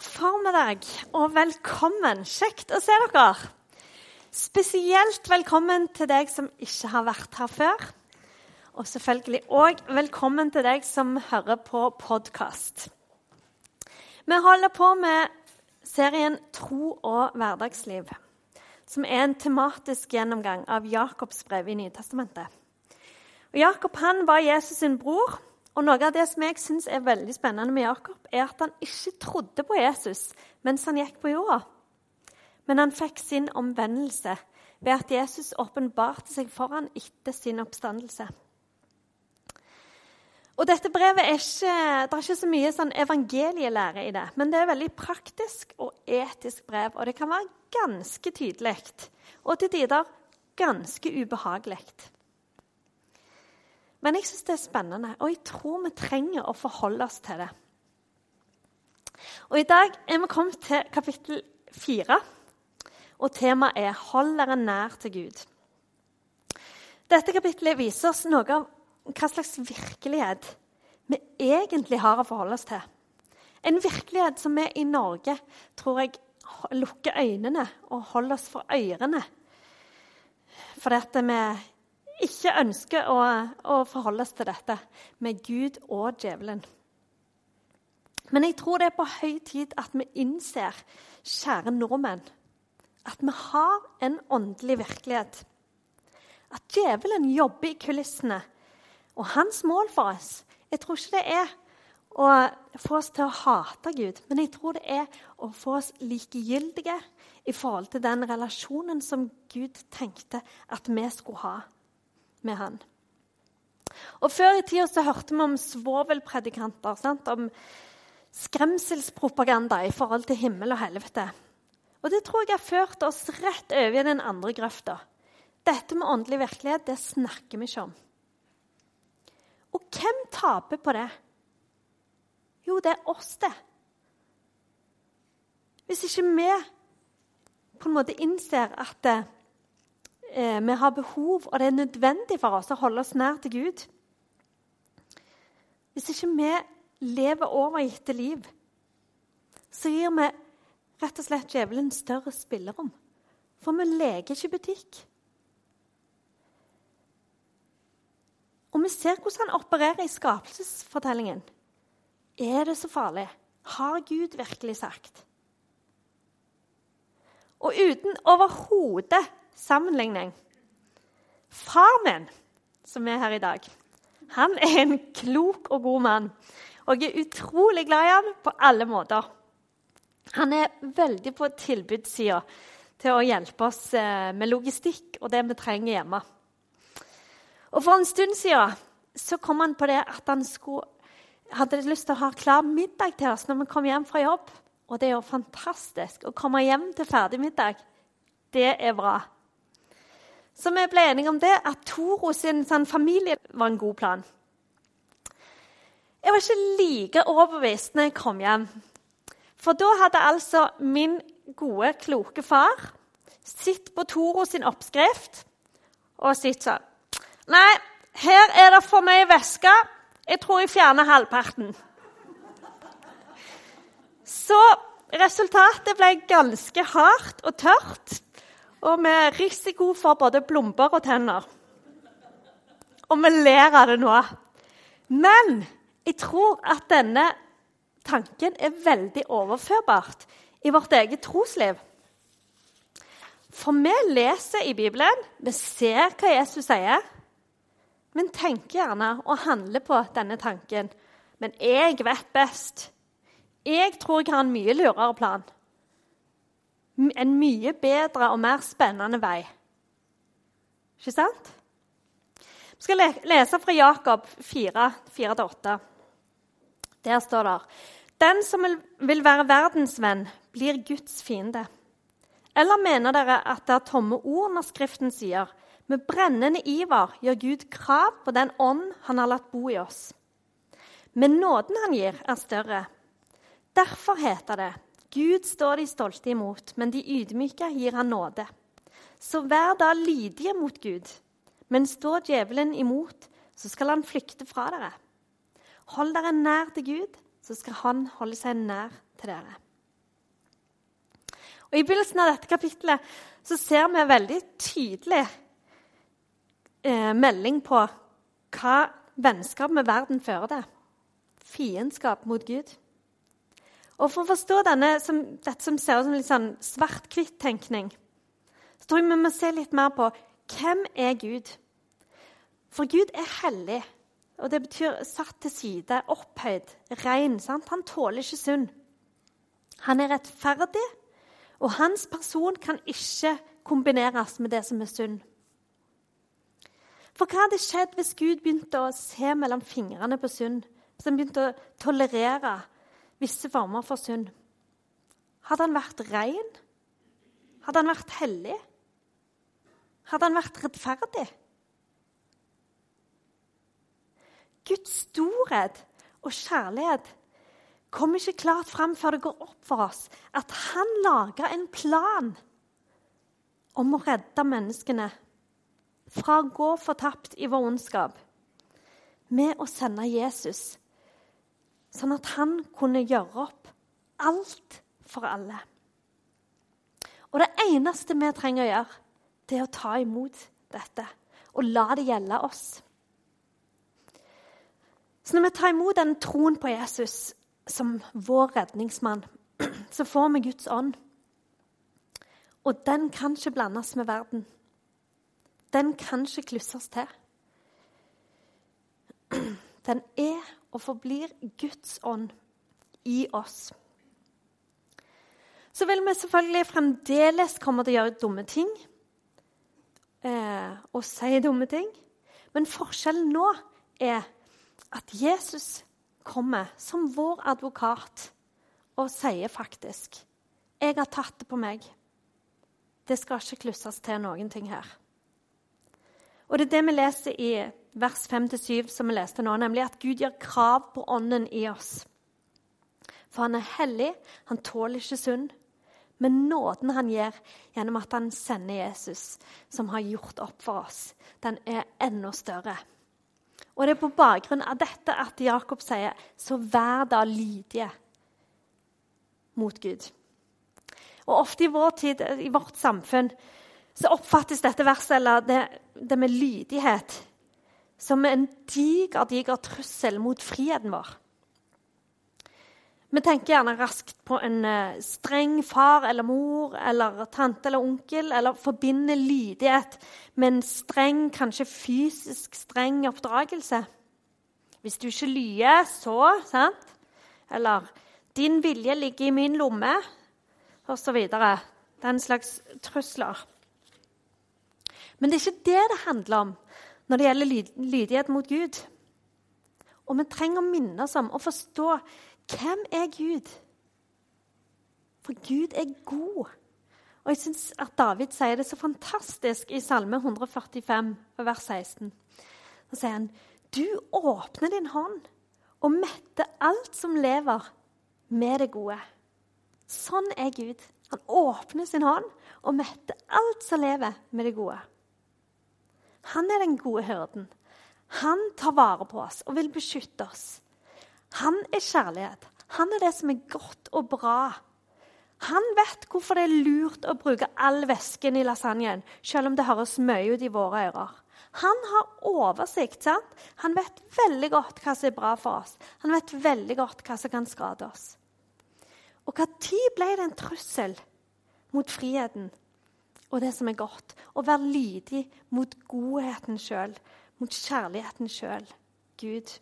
formiddag og velkommen. Kjekt å se dere. Spesielt velkommen til deg som ikke har vært her før. Og selvfølgelig òg velkommen til deg som hører på podkast. Vi holder på med serien Tro og hverdagsliv, som er en tematisk gjennomgang av Jakobs brev i Nytestamentet. Og Jakob han var Jesus sin bror og Noe av det som jeg synes er veldig spennende med Jakob, er at han ikke trodde på Jesus mens han gikk på jorda. Men han fikk sin omvendelse ved at Jesus åpenbarte seg for ham etter sin oppstandelse. Og dette brevet er ikke, Det er ikke så mye sånn evangelielære i det, men det er veldig praktisk og etisk brev. Og det kan være ganske tydelig og til tider ganske ubehagelig. Men jeg syns det er spennende, og jeg tror vi trenger å forholde oss til det. Og I dag er vi kommet til kapittel fire, og temaet er 'Hold dere nær til Gud'. Dette kapittelet viser oss noe av hva slags virkelighet vi egentlig har å forholde oss til. En virkelighet som vi i Norge tror jeg lukker øynene og holder oss for ørene. Fordi at vi ikke ønsker å, å forholde oss til dette med Gud og djevelen. Men jeg tror det er på høy tid at vi innser, kjære nordmenn, at vi har en åndelig virkelighet. At djevelen jobber i kulissene. Og hans mål for oss Jeg tror ikke det er å få oss til å hate Gud, men jeg tror det er å få oss likegyldige i forhold til den relasjonen som Gud tenkte at vi skulle ha med han. Og Før i tida så hørte vi om svovelpredikanter. Sant? Om skremselspropaganda i forhold til himmel og helvete. Og Det tror jeg har ført oss rett over i den andre grøfta. Dette med åndelig virkelighet det snakker vi ikke om. Og hvem taper på det? Jo, det er oss, det. Hvis ikke vi på en måte innser at det, eh, vi har behov, og det er nødvendig for oss å holde oss nær til Gud Hvis ikke vi lever overgitte liv, så gir vi rett og slett djevelen større spillerom. For vi leker ikke butikk. Og vi ser hvordan han opererer i skapelsesfortellingen. Er det så farlig? Har Gud virkelig sagt? Og uten overhodet sammenligning. Far min, som er her i dag, han er en klok og god mann. Og jeg er utrolig glad i ham på alle måter. Han er veldig på tilbudssida til å hjelpe oss eh, med logistikk og det vi trenger hjemme. Og For en stund siden så kom han på det at han skulle, hadde lyst til å ha klar middag til oss når vi kom hjem fra jobb. Og det er jo fantastisk å komme hjem til ferdig middag. Det er bra. Så vi ble enige om det, at Toro sin sånn, familie var en god plan. Jeg var ikke like overbevist når jeg kom hjem. For da hadde altså min gode, kloke far sett på Toro sin oppskrift og sett sånn Nei, her er det for meg væske. Jeg tror jeg fjerner halvparten. Så resultatet ble ganske hardt og tørt og med risiko for både plomber og tenner. Og vi ler av det nå. Men jeg tror at denne tanken er veldig overførbart i vårt eget trosliv. For vi leser i Bibelen, vi ser hva Jesus sier, men tenker gjerne og handler på denne tanken. Men jeg vet best. Jeg tror jeg har en mye lurere plan en mye bedre og mer spennende vei. Ikke sant? Vi skal lese fra Jakob 4, 4-8. Der står det Den som vil være verdensvenn, blir Guds fiende. Eller mener dere at det er tomme ord når Skriften sier med brennende iver gjør Gud krav på den ånd han har latt bo i oss? Men nåden han gir, er større. Derfor heter det Gud står de stolte imot, men de ydmyke gir han nåde. Så vær da lydige mot Gud. Men står djevelen imot, så skal han flykte fra dere. Hold dere nær til Gud, så skal han holde seg nær til dere. Og I begynnelsen av dette kapittelet så ser vi veldig tydelig eh, melding på hva vennskap med verden fører til. Fiendskap mot Gud. Og For å forstå denne, som, dette som ser ut som litt sånn svart-hvitt-tenkning, så tror jeg vi må se litt mer på hvem er Gud For Gud er hellig. Og det betyr satt til side, opphøyd, ren. Sant? Han tåler ikke synd. Han er rettferdig, og hans person kan ikke kombineres med det som er synd. For hva hadde skjedd hvis Gud begynte å se mellom fingrene på synd? Hvis han begynte å tolerere visse former for synd? Hadde han vært ren? Hadde han vært hellig? Hadde han vært rettferdig? Guds storhet og kjærlighet kommer ikke klart fram før det går opp for oss at han laga en plan om å redde menneskene fra å gå fortapt i vår ondskap med å sende Jesus, sånn at han kunne gjøre opp alt for alle. Og det eneste vi trenger å gjøre, det er å ta imot dette og la det gjelde oss. Så når vi tar imot den troen på Jesus som vår redningsmann, så får vi Guds ånd. Og den kan ikke blandes med verden. Den kan ikke klusses til. Den er og forblir Guds ånd i oss. Så vil vi selvfølgelig fremdeles komme til å gjøre dumme ting eh, og si dumme ting. Men forskjellen nå er at Jesus kommer som vår advokat og sier faktisk 'Jeg har tatt det på meg. Det skal ikke klusses til noen ting her.' Og Det er det vi leser i vers 5-7, som vi leste nå, nemlig at Gud gjør krav på ånden i oss. For han er hellig, han tåler ikke synd. Men nåden han gir gjennom at han sender Jesus, som har gjort opp for oss, den er enda større. Og det er på bakgrunn av dette at Jakob sier, 'Så vær da lydige mot Gud'. Og Ofte i vår tid, i vårt samfunn, så oppfattes dette verset, eller det, det med lydighet, som en diger, diger trussel mot friheten vår. Vi tenker gjerne raskt på en uh, streng far eller mor eller tante eller onkel, eller forbinder lydighet med en streng, kanskje fysisk streng oppdragelse. Hvis du ikke lyer, så sant? Eller 'din vilje ligger i min lomme', osv. Den slags trusler. Men det er ikke det det handler om når det gjelder lydighet mot Gud. Og vi trenger å minne oss om og forstå hvem er Gud? For Gud er god. Og jeg syns at David sier det så fantastisk i Salme 145, vers 16. Da sier han, 'Du åpner din hånd og metter alt som lever, med det gode'. Sånn er Gud. Han åpner sin hånd og metter alt som lever, med det gode. Han er den gode hyrden. Han tar vare på oss og vil beskytte oss. Han er kjærlighet. Han er det som er godt og bra. Han vet hvorfor det er lurt å bruke all væsken i lasagnen, selv om det høres mye ut i våre ører. Han har oversikt. sant? Han vet veldig godt hva som er bra for oss. Han vet veldig godt hva som kan skade oss. Og når ble det en trussel mot friheten og det som er godt? Å være lydig mot godheten sjøl, mot kjærligheten sjøl, Gud.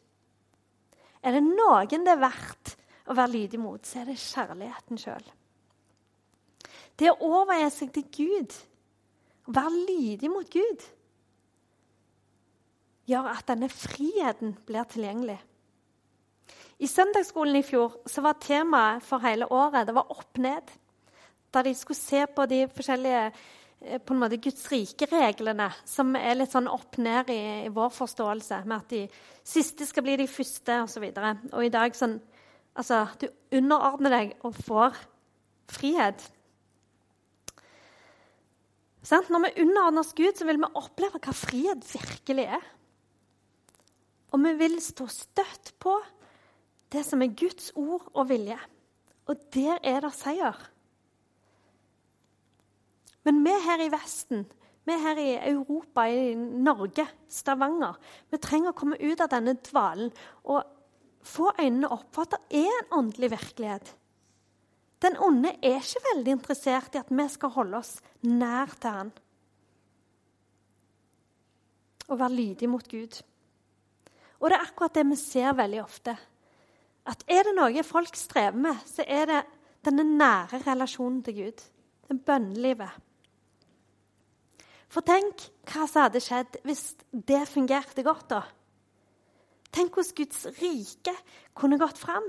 Er det noen det er verdt å være lydig mot, så er det kjærligheten sjøl. Det å overgi seg til Gud, å være lydig mot Gud, gjør at denne friheten blir tilgjengelig. I søndagsskolen i fjor så var temaet for hele året det var opp-ned. Da de skulle se på de forskjellige på en måte Guds rike-reglene, som er litt sånn opp ned i, i, vår forståelse, med at de siste skal bli de første, osv. Og, så og i dag sånn Altså, du underordner deg og får frihet. Sånn? Når vi underordner oss Gud, så vil vi oppleve hva frihet virkelig er. Og vi vil stå støtt på det som er Guds ord og vilje. Og der er det seier. Men vi her i Vesten, vi her i Europa, i Norge, Stavanger, vi trenger å komme ut av denne dvalen og få øynene opp for at det er en åndelig virkelighet. Den onde er ikke veldig interessert i at vi skal holde oss nær til han. Og være lydige mot Gud. Og det er akkurat det vi ser veldig ofte. At er det noe folk strever med, så er det denne nære relasjonen til Gud. Det bønnelivet. For tenk hva som hadde skjedd hvis det fungerte godt. da. Tenk hvordan Guds rike kunne gått fram.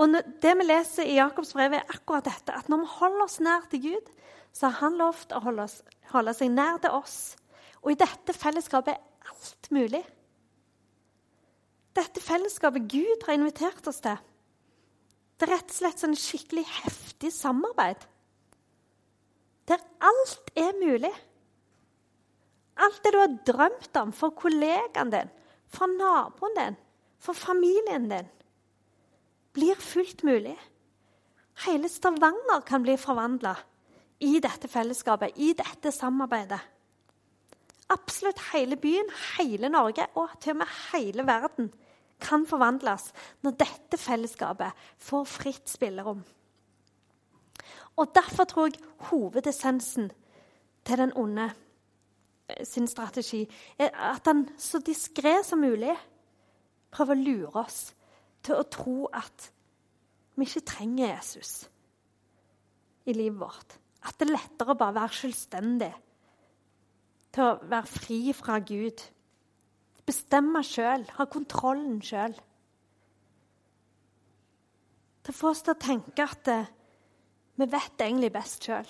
Og Det vi leser i Jakobs brev, er akkurat dette. At når vi holder oss nær til Gud, så har Han lovt å holde, oss, holde seg nær til oss. Og i dette fellesskapet er alt mulig. Dette fellesskapet Gud har invitert oss til. Det er rett og slett sånn skikkelig heftig samarbeid. Der alt er mulig. Alt det du har drømt om for kollegaen din, for naboen din, for familien din, blir fullt mulig. Hele Stavanger kan bli forvandla i dette fellesskapet, i dette samarbeidet. Absolutt hele byen, hele Norge og til og med hele verden kan forvandles når dette fellesskapet får fritt spillerom. Og Derfor tror jeg hovedessensen til den onde eh, sin strategi er at han så diskré som mulig prøver å lure oss til å tro at vi ikke trenger Jesus i livet vårt. At det er lettere å bare være selvstendig, til å være fri fra Gud bestemme sjøl, ha kontrollen sjøl. Til å få oss til å tenke at eh, vi vet det egentlig best sjøl.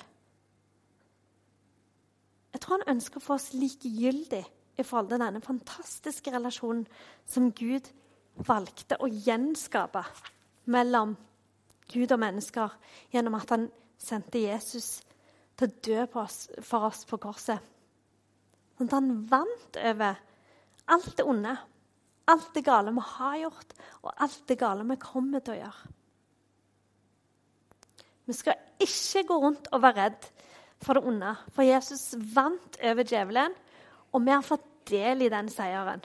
Jeg tror han ønsker å få oss likegyldig i forhold til denne fantastiske relasjonen som Gud valgte å gjenskape mellom Gud og mennesker gjennom at han sendte Jesus til å dø oss, for oss på korset. Sånn at han vant over alt det onde, alt det gale vi har gjort, og alt det gale vi kommer til å gjøre. Vi skal ikke gå rundt og være redd for det onde, for Jesus vant over djevelen, og vi har fått del i den seieren.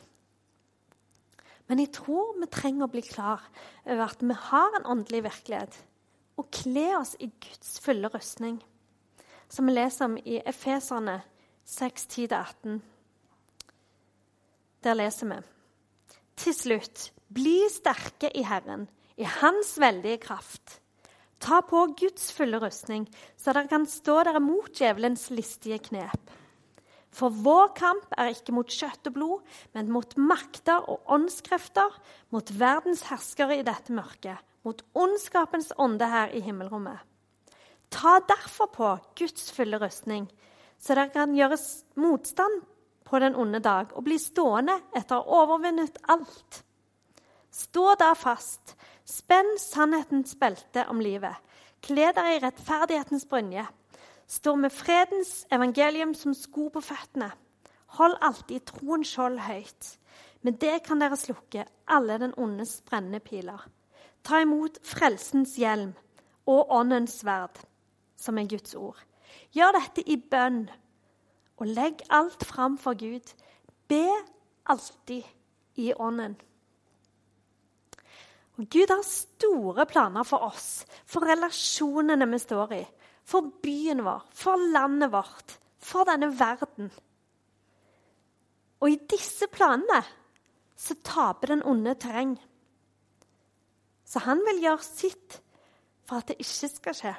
Men jeg tror vi trenger å bli klar over at vi har en åndelig virkelighet, og kle oss i Guds fulle rustning, som vi leser om i Efeserne 6, 10-18. Der leser vi Til slutt, bli sterke i Herren, i Hans veldige kraft. Ta på Guds fulle rustning, så dere kan stå dere mot djevelens listige knep. For vår kamp er ikke mot kjøtt og blod, men mot makter og åndskrefter, mot verdens herskere i dette mørket, mot ondskapens ånde her i himmelrommet. Ta derfor på Guds fulle rustning, så dere kan gjøre motstand på den onde dag og bli stående etter å ha overvunnet alt. Stå da fast, spenn sannhetens belte om livet, kle dere i rettferdighetens brynje. Stå med fredens evangelium som sko på føttene. Hold alltid troens skjold høyt. Med det kan dere slukke alle den ondes brennende piler. Ta imot frelsens hjelm og åndens sverd, som er Guds ord. Gjør dette i bønn og legg alt fram for Gud. Be alltid i Ånden. Og Gud har store planer for oss, for relasjonene vi står i, for byen vår, for landet vårt, for denne verden. Og i disse planene så taper den onde terreng. Så han vil gjøre sitt for at det ikke skal skje.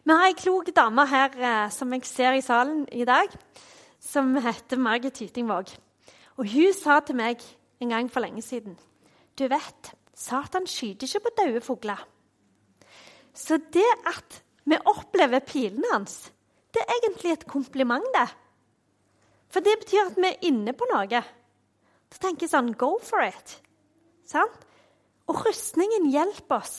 Vi har ei klok dame her eh, som jeg ser i salen i dag, som heter Margit Tytingvåg. Og hun sa til meg en gang for lenge siden Du vet, Satan skyter ikke på døde fugler. Så det at vi opplever pilene hans, det er egentlig et kompliment, det. For det betyr at vi er inne på noe. Da tenker jeg sånn Go for it. Sant? Og rustningen hjelper oss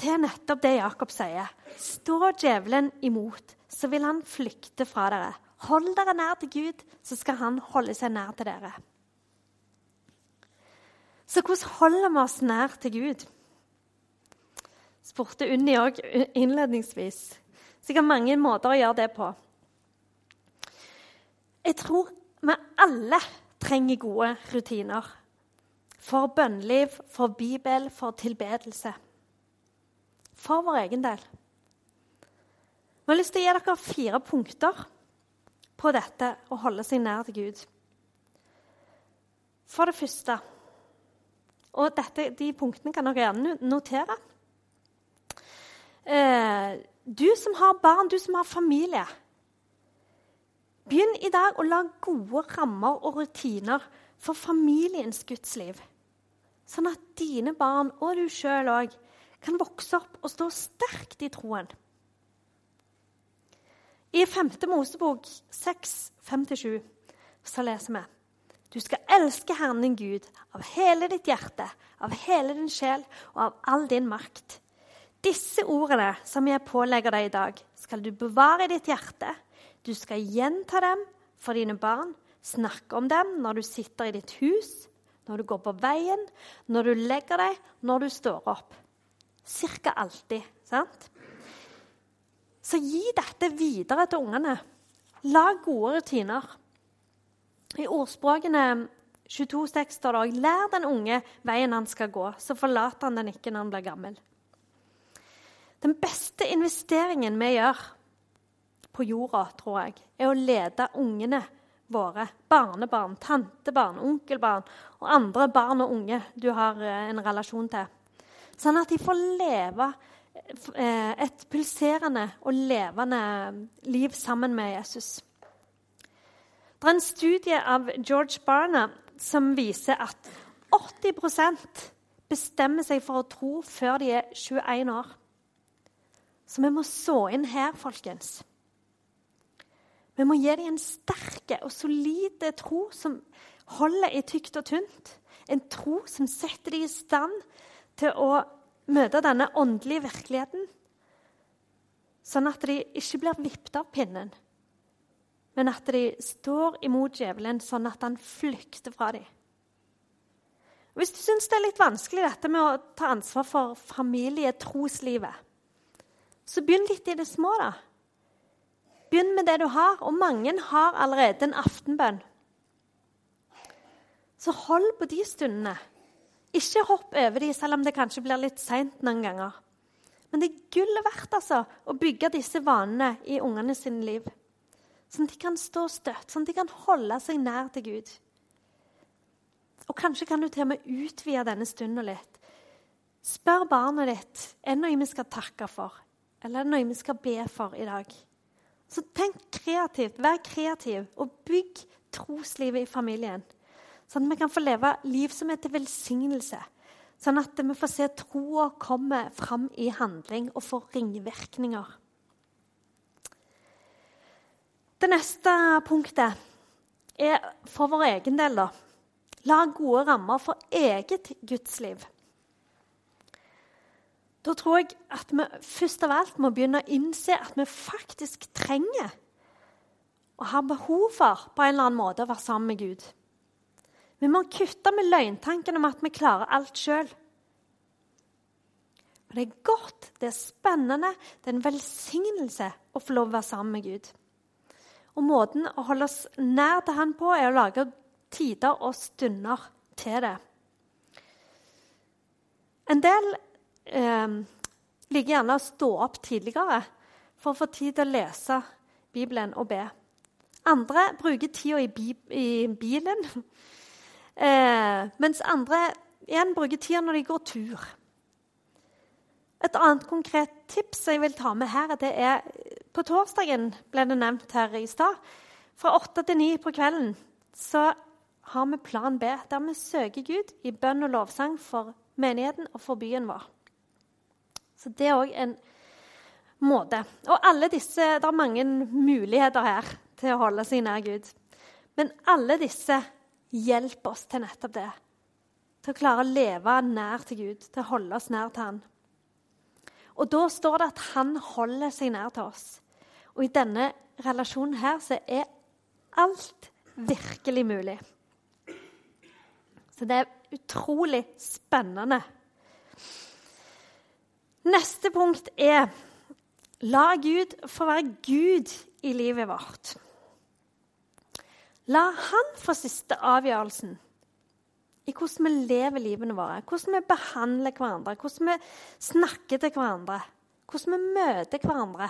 til nettopp det Jakob sier. Stå djevelen imot, så vil han flykte fra dere. Hold dere nær til Gud, så skal han holde seg nær til dere. Så hvordan holder vi oss nær til Gud? spurte Unni òg innledningsvis. Sikkert mange måter å gjøre det på. Jeg tror vi alle trenger gode rutiner. For bønnliv, for Bibel, for tilbedelse. For vår egen del. Vi har lyst til å gi dere fire punkter på dette å holde seg nær til Gud. For det første Og dette, de punktene kan dere gjerne notere. Eh, du som har barn, du som har familie. Begynn i dag å lage gode rammer og rutiner for familiens gudsliv. Sånn at dine barn og du sjøl òg kan vokse opp og stå sterkt i troen. I 5. Mosebok 6, 5-7 så leser vi Du skal elske Herren din Gud av hele ditt hjerte, av hele din sjel og av all din makt. Disse ordene som jeg pålegger deg i dag, skal du bevare i ditt hjerte. Du skal gjenta dem for dine barn, snakke om dem når du sitter i ditt hus, når du går på veien, når du legger deg, når du står opp. Cirka alltid. sant? Så gi dette videre til ungene. Lag gode rutiner. I ordspråkene 22,6 står det òg Lær den unge veien han skal gå, så forlater han den ikke når han blir gammel. Den beste investeringen vi gjør på jorda, tror jeg, er å lede ungene våre, barnebarn, tantebarn, onkelbarn og andre barn og unge du har eh, en relasjon til. Sånn at de får leve eh, et pulserende og levende liv sammen med Jesus. Det er en studie av George Barna som viser at 80% bestemmer seg for å tro før de er 21 år. Så vi må så inn her, folkens. Vi må gi dem en sterk og solid tro som holder i tykt og tynt. En tro som setter dem i stand til å møte denne åndelige virkeligheten. Sånn at de ikke blir vippet av pinnen, men at de står imot djevelen sånn at han flykter fra dem. Hvis du syns det er litt vanskelig dette med å ta ansvar for familietroslivet, så begynn litt i det små, da. Begynn med det du har, og mange har allerede en aftenbønn. Så hold på de stundene. Ikke hopp over de, selv om det kanskje blir litt seint noen ganger. Men det er gullet verdt altså, å bygge disse vanene i ungene sine liv. Sånn at de kan stå støtt, sånn at de kan holde seg nær til Gud. Og kanskje kan du til og med utvide denne stunden litt. Spør barnet ditt er det noe vi skal takke for, eller er det noe vi skal be for i dag. Så tenk kreativt, vær kreativ, og bygg troslivet i familien. Sånn at vi kan få leve liv som er til velsignelse. Sånn at vi får se troa komme fram i handling og få ringvirkninger. Det neste punktet er for vår egen del. da. La gode rammer for eget gudsliv. Da tror jeg at vi først av alt må begynne å innse at vi faktisk trenger og har behov for på en eller annen måte å være sammen med Gud. Vi må kutte med løgntanken om at vi klarer alt sjøl. Det er godt, det er spennende, det er en velsignelse å få lov å være sammen med Gud. Og Måten å holde oss nær til Han på er å lage tider og stunder til det. En del eh, liker gjerne å stå opp tidligere for å få tid til å lese Bibelen og be. Andre bruker tida i, i bilen, eh, mens andre igjen bruker tida når de går tur. Et annet konkret tips jeg vil ta med her, det er På torsdagen ble det nevnt her i stad. Fra åtte til ni på kvelden så har vi Plan B, der vi søker Gud i bønn og lovsang for menigheten og for byen vår. Så det er òg en måte. Og alle disse Det er mange muligheter her til å holde seg nær Gud. Men alle disse hjelper oss til nettopp det. Til å klare å leve nær til Gud, til å holde oss nær til Han. Og da står det at Han holder seg nær til oss. Og i denne relasjonen her så er alt virkelig mulig. Så det er utrolig spennende Neste punkt er La Gud få være Gud i livet vårt. La Han få siste avgjørelsen i hvordan vi lever livene våre, hvordan vi behandler hverandre, hvordan vi snakker til hverandre, hvordan vi møter hverandre.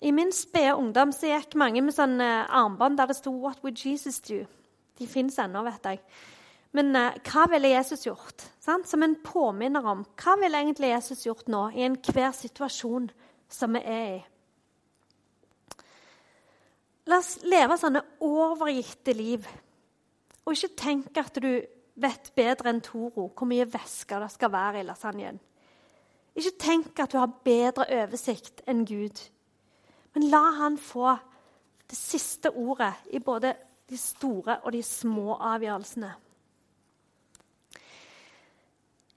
I min spede ungdom så gikk mange med sånne armbånd der det sto 'What would Jesus do?' De fins ennå, vet jeg. Men uh, hva ville Jesus gjort? Sant? Som en påminner om hva ville egentlig Jesus gjort nå i enhver situasjon som vi er i. La oss leve sånne overgitte liv, og ikke tenke at du vet bedre enn Toro hvor mye væske det skal være i lasagnen. Ikke tenk at du har bedre oversikt enn Gud. Men la han få det siste ordet i både de store og de små avgjørelsene.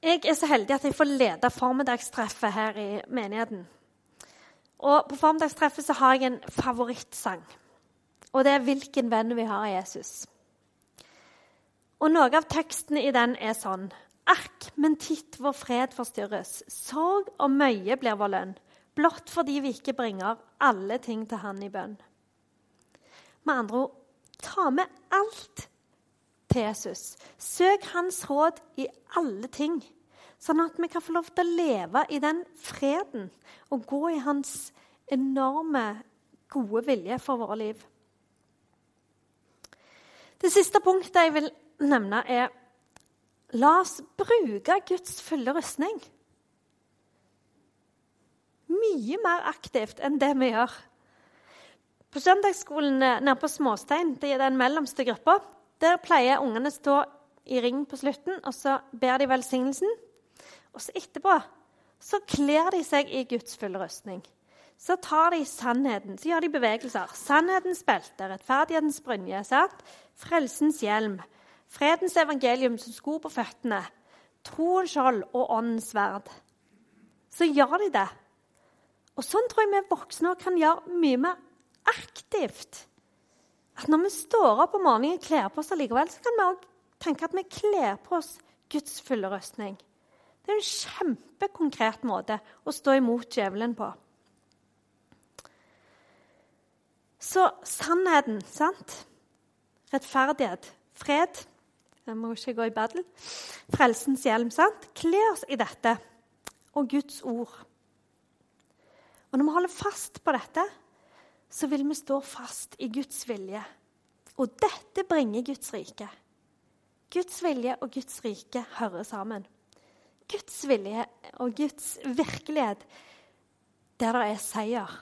Jeg er så heldig at jeg får lede formiddagstreffet her i menigheten. Og På formiddagstreffet så har jeg en favorittsang. Og det er 'Hvilken venn vi har av Jesus'. Og Noe av teksten i den er sånn Ark, men titt vår fred forstyrres. Sorg og møye blir vår lønn. Blott fordi vi ikke bringer alle ting til Han i bønn. Med andre ord ta med alt til Jesus. Søk hans råd i alle ting, sånn at vi kan få lov til å leve i den freden og gå i hans enorme gode vilje for våre liv. Det siste punktet jeg vil nevne, er la oss bruke Guds fulle rustning. Mye mer aktivt enn det vi gjør. På søndagsskolen nede på Småstein, det er den mellomste gruppa, der pleier ungene å stå i ring på slutten, og så ber de velsignelsen. Og så etterpå så kler de seg i Guds fulle rustning. Så tar de sannheten, så gjør de bevegelser. Sannhetens belte, rettferdighetens brynje, sant? frelsens hjelm, fredens evangelium som sko på føttene, troens skjold og åndens sverd. Så gjør de det. Og sånn tror jeg vi voksne kan gjøre mye mer aktivt at når vi står opp om morgenen og kler på oss allikevel, så kan vi òg tenke at vi kler på oss Guds fulle røstning. Det er en kjempekonkret måte å stå imot djevelen på. Så sannheten, sant? Rettferdighet, fred Jeg må ikke gå i battle. Frelsens hjelm, sant? Kle oss i dette og Guds ord. Og når vi holder fast på dette, så vil vi stå fast i Guds vilje. Og dette bringer Guds rike. Guds vilje og Guds rike hører sammen. Guds vilje og Guds virkelighet der det er seier.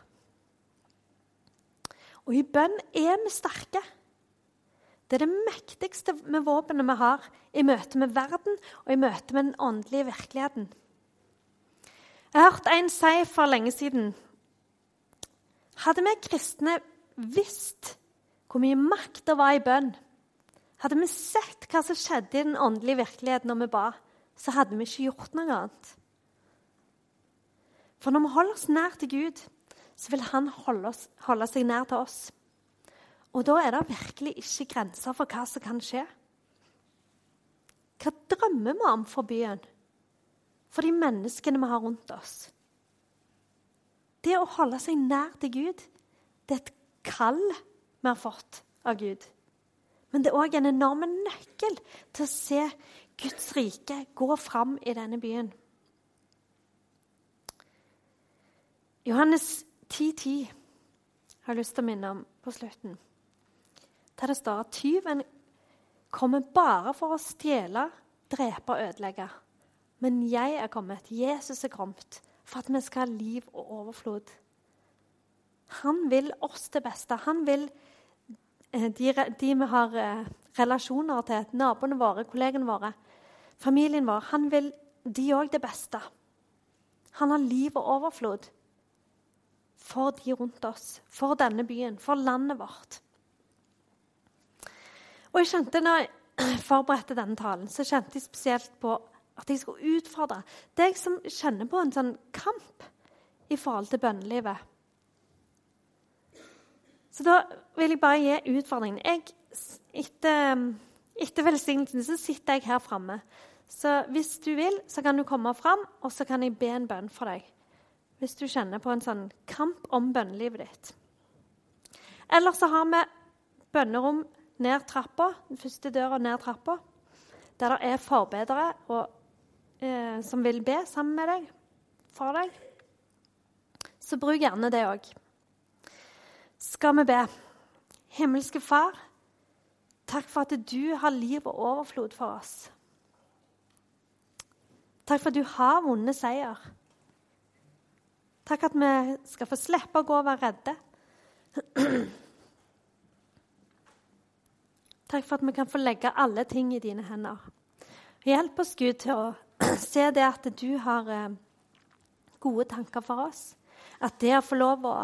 Og i bønn er vi sterke. Det er det mektigste med våpenet vi har i møte med verden og i møte med den åndelige virkeligheten. Jeg har hørt en si for lenge siden hadde vi kristne visst hvor mye makt det var i bønn, hadde vi sett hva som skjedde i den åndelige virkeligheten når vi ba, så hadde vi ikke gjort noe annet. For når vi holder oss nær til Gud, så vil Han holde, oss, holde seg nær til oss. Og da er det virkelig ikke grenser for hva som kan skje. Hva drømmer vi om for byen? For de menneskene vi har rundt oss? Det å holde seg nær til Gud, det er et kall vi har fått av Gud. Men det er òg en enorm nøkkel til å se Guds rike gå fram i denne byen. Johannes 10,10 har jeg lyst til å minne om på slutten. Der det står at tyven kommer bare for å stjele, drepe og ødelegge. Men jeg er kommet, Jesus er kommet, for at vi skal ha liv og overflod. Han vil oss det beste. Han vil eh, de, de vi har eh, relasjoner til, naboene våre, kollegene våre, familien vår, han vil de òg det beste. Han har liv og overflod for de rundt oss, for denne byen, for landet vårt. Og jeg kjente når jeg forberedte denne talen, så kjente jeg spesielt på at jeg skulle utfordre deg som kjenner på en sånn kamp i forhold til bønnelivet. Så da vil jeg bare gi utfordringen. Jeg, etter, etter velsignelsen så sitter jeg her framme. Så hvis du vil, så kan du komme fram, og så kan jeg be en bønn for deg. hvis du kjenner på en sånn kamp om bønnelivet ditt. Eller så har vi bønnerom ned trappa, den første døra ned trappa, der det er forbedere og, eh, som vil be sammen med deg, for deg. Så bruk gjerne det òg. Skal vi be? Himmelske Far, takk for at du har liv og overflod for oss. Takk for at du har vunnet seier. Takk at vi skal få slippe å gå og være redde. Takk for at vi kan få legge alle ting i dine hender. Hjelp oss, Gud, til å se det at du har eh, gode tanker for oss. At det å få lov å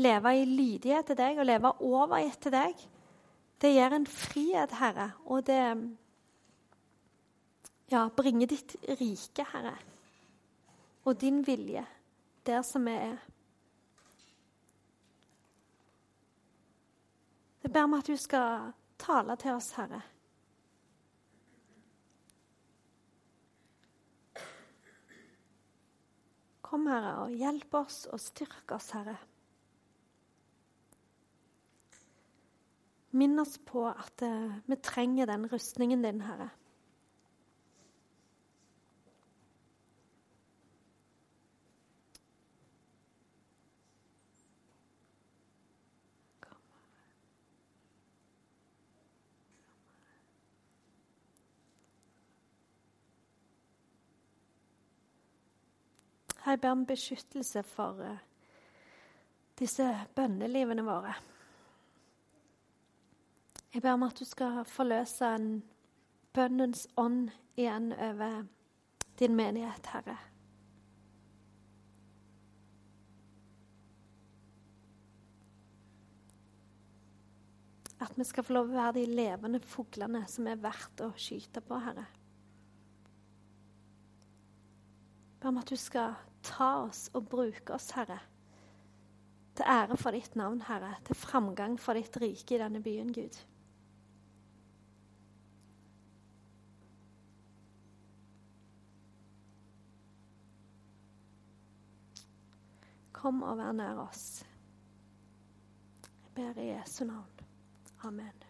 leve i lydighet til deg og leve overgitt til deg, det gir en frihet, Herre, og det ja, bringer ditt rike, Herre, og din vilje der som vi er. Jeg ber om at du skal tale til oss, Herre. Kom, Herre, og hjelp oss og styrk oss, Herre. Minn oss på at uh, vi trenger den rustningen din, Herre. Jeg ber om beskyttelse for uh, disse bønnelivene våre. Jeg ber om at du skal forløse en bønnens ånd igjen over din menighet, Herre. At vi skal få lov å være de levende fuglene som er verdt å skyte på, Herre. Ber om at du skal ta oss og bruke oss, Herre. Til ære for ditt navn, Herre. Til framgang for ditt rike i denne byen, Gud. Kom og vær nær oss. Jeg ber i Jesu navn. Amen.